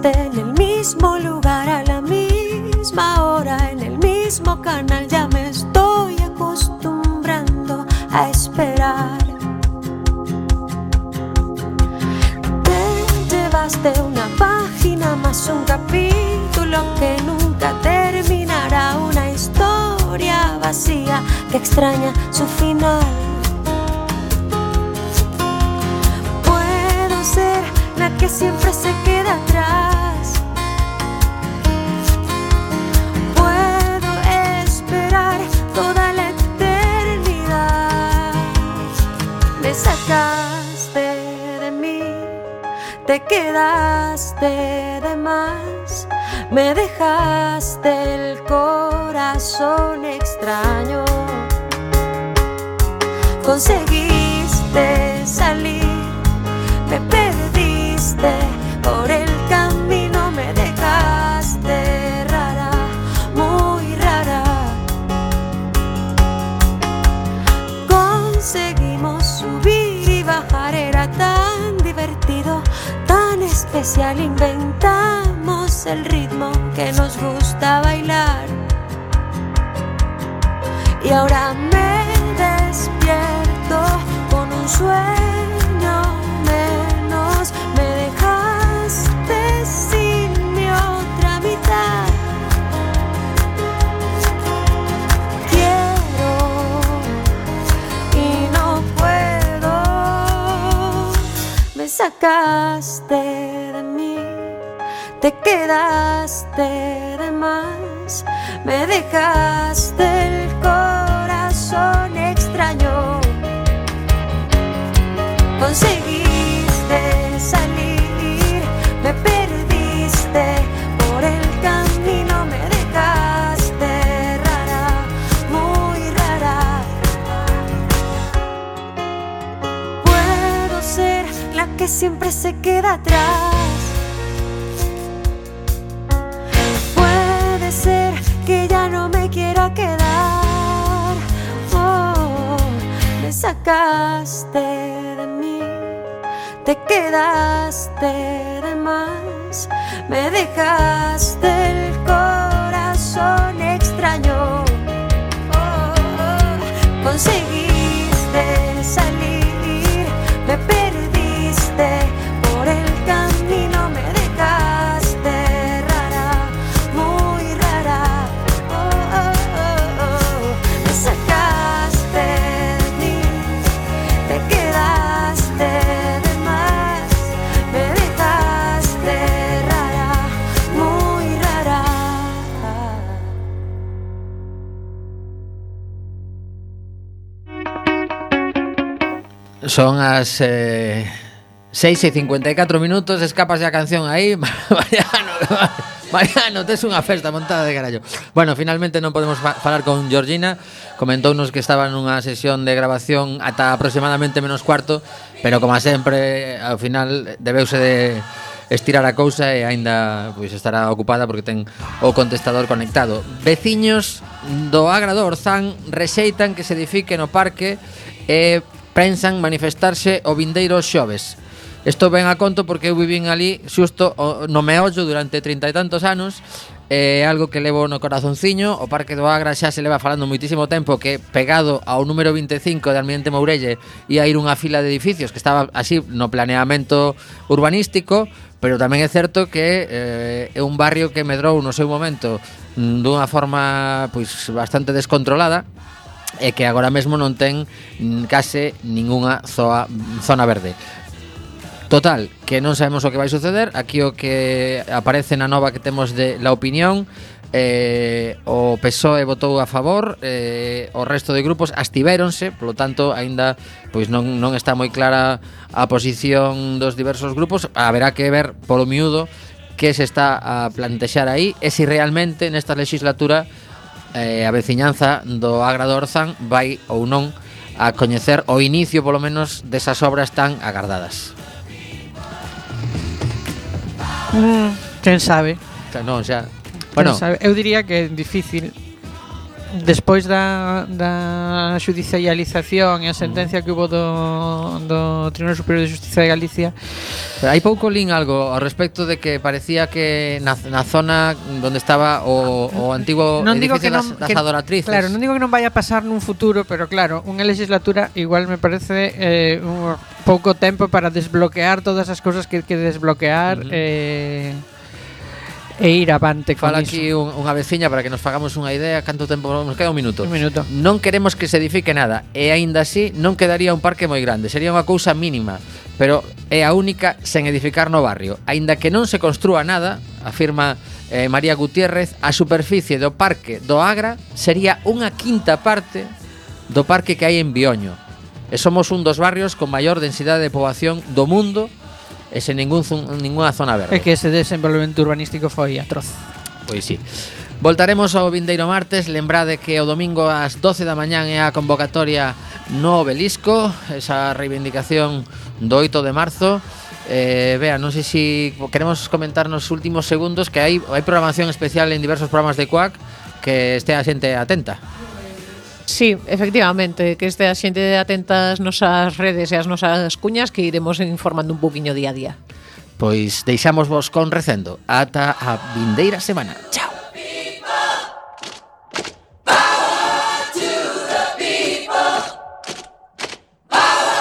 En el mismo lugar a la misma hora, en el mismo canal, ya me estoy acostumbrando a esperar. Te llevaste una página más un capítulo que nunca terminará, una historia vacía que extraña su final. La que siempre se queda atrás. Puedo esperar toda la eternidad. Me sacaste de mí, te quedaste de más. Me dejaste el corazón extraño. Conseguiste salir me por el camino, me dejaste rara, muy rara. Conseguimos subir y bajar, era tan divertido, tan especial. Inventamos el ritmo que nos gusta bailar. Y ahora me despierto con un sueño sacaste de mí, te quedaste de más. Me dejaste el corazón extraño. Siempre se queda atrás. Puede ser que ya no me quiera quedar. Oh, me sacaste de mí, te quedaste de más. Me dejaste el corazón extraño. Oh, oh, conseguiste
Son as eh, 6 e 54 minutos Escapas a canción aí. Mariano, Mariano, tes unha festa montada de carallo. Bueno, finalmente non podemos fa falar con Georgina. Comentounos que estaba nunha sesión de grabación Ata aproximadamente menos cuarto Pero como sempre, ao final Debeuse de estirar a cousa e aínda pois estará ocupada porque ten o contestador conectado. Veciños do Agra do Orzán rexeitan que se edifique no parque e pensan manifestarse o vindeiro xoves. Isto ven a conto porque eu vivín ali xusto no meollo durante trinta e tantos anos é eh, algo que levo no corazonciño O Parque do Agra xa se leva falando moitísimo tempo Que pegado ao número 25 de Almirante Mourelle Ia ir unha fila de edificios Que estaba así no planeamento urbanístico Pero tamén é certo que eh, é un barrio que medrou no seu momento mm, Dunha forma pois bastante descontrolada e que agora mesmo non ten case ningunha zoa, zona verde. Total, que non sabemos o que vai suceder Aquí o que aparece na nova que temos de la opinión eh, O PSOE votou a favor eh, O resto de grupos astivéronse Polo tanto, aínda pois non, non está moi clara a posición dos diversos grupos Haberá que ver polo miúdo que se está a plantexar aí E se realmente nesta legislatura eh, a veciñanza do Agra do Orzán vai ou non a coñecer o inicio polo menos desas obras tan agardadas.
Mm, quen sabe?
Non, xa.
Bueno, sabe? Eu diría que é difícil Despois da, da judicialización e a sentencia que hubo do, do Tribunal Superior de Justicia de Galicia
Hai pouco lín algo ao respecto de que parecía que na, na zona onde estaba o, o ah, antigo
non digo que non,
das, das adoratrices
Claro, non digo que non vaya a pasar nun futuro Pero claro, unha legislatura igual me parece eh, un pouco tempo para desbloquear todas as cousas que que desbloquear
uh -huh.
eh, e ir avante con
Fala aquí un, unha veciña para que nos fagamos unha idea. Canto tempo nos queda un minuto.
Un minuto.
Non queremos que se edifique nada E aínda así non quedaría un parque moi grande. Sería unha cousa mínima Pero é a única sen edificar no barrio. Aínda que non se construa nada Afirma eh, María Gutiérrez A superficie do parque do Agra Sería unha quinta parte Do parque que hai en Bioño. E somos un dos barrios con maior densidade de poboación do mundo e sen ningún ninguna zona verde.
É que ese desenvolvemento urbanístico foi atroz.
Pois sí. Voltaremos ao vindeiro martes Lembrade que o domingo ás 12 da mañán É a convocatoria no obelisco Esa reivindicación do 8 de marzo Eh, Bea, non sei se si queremos comentar nos últimos segundos que hai, hai programación especial en diversos programas de CUAC que este a xente atenta.
Sí, efectivamente, que este a xente atentas nosas redes e as nosas cuñas que iremos informando un poquinho día a día.
Pois deixamos vos con recendo. Ata a vindeira semana. Chao.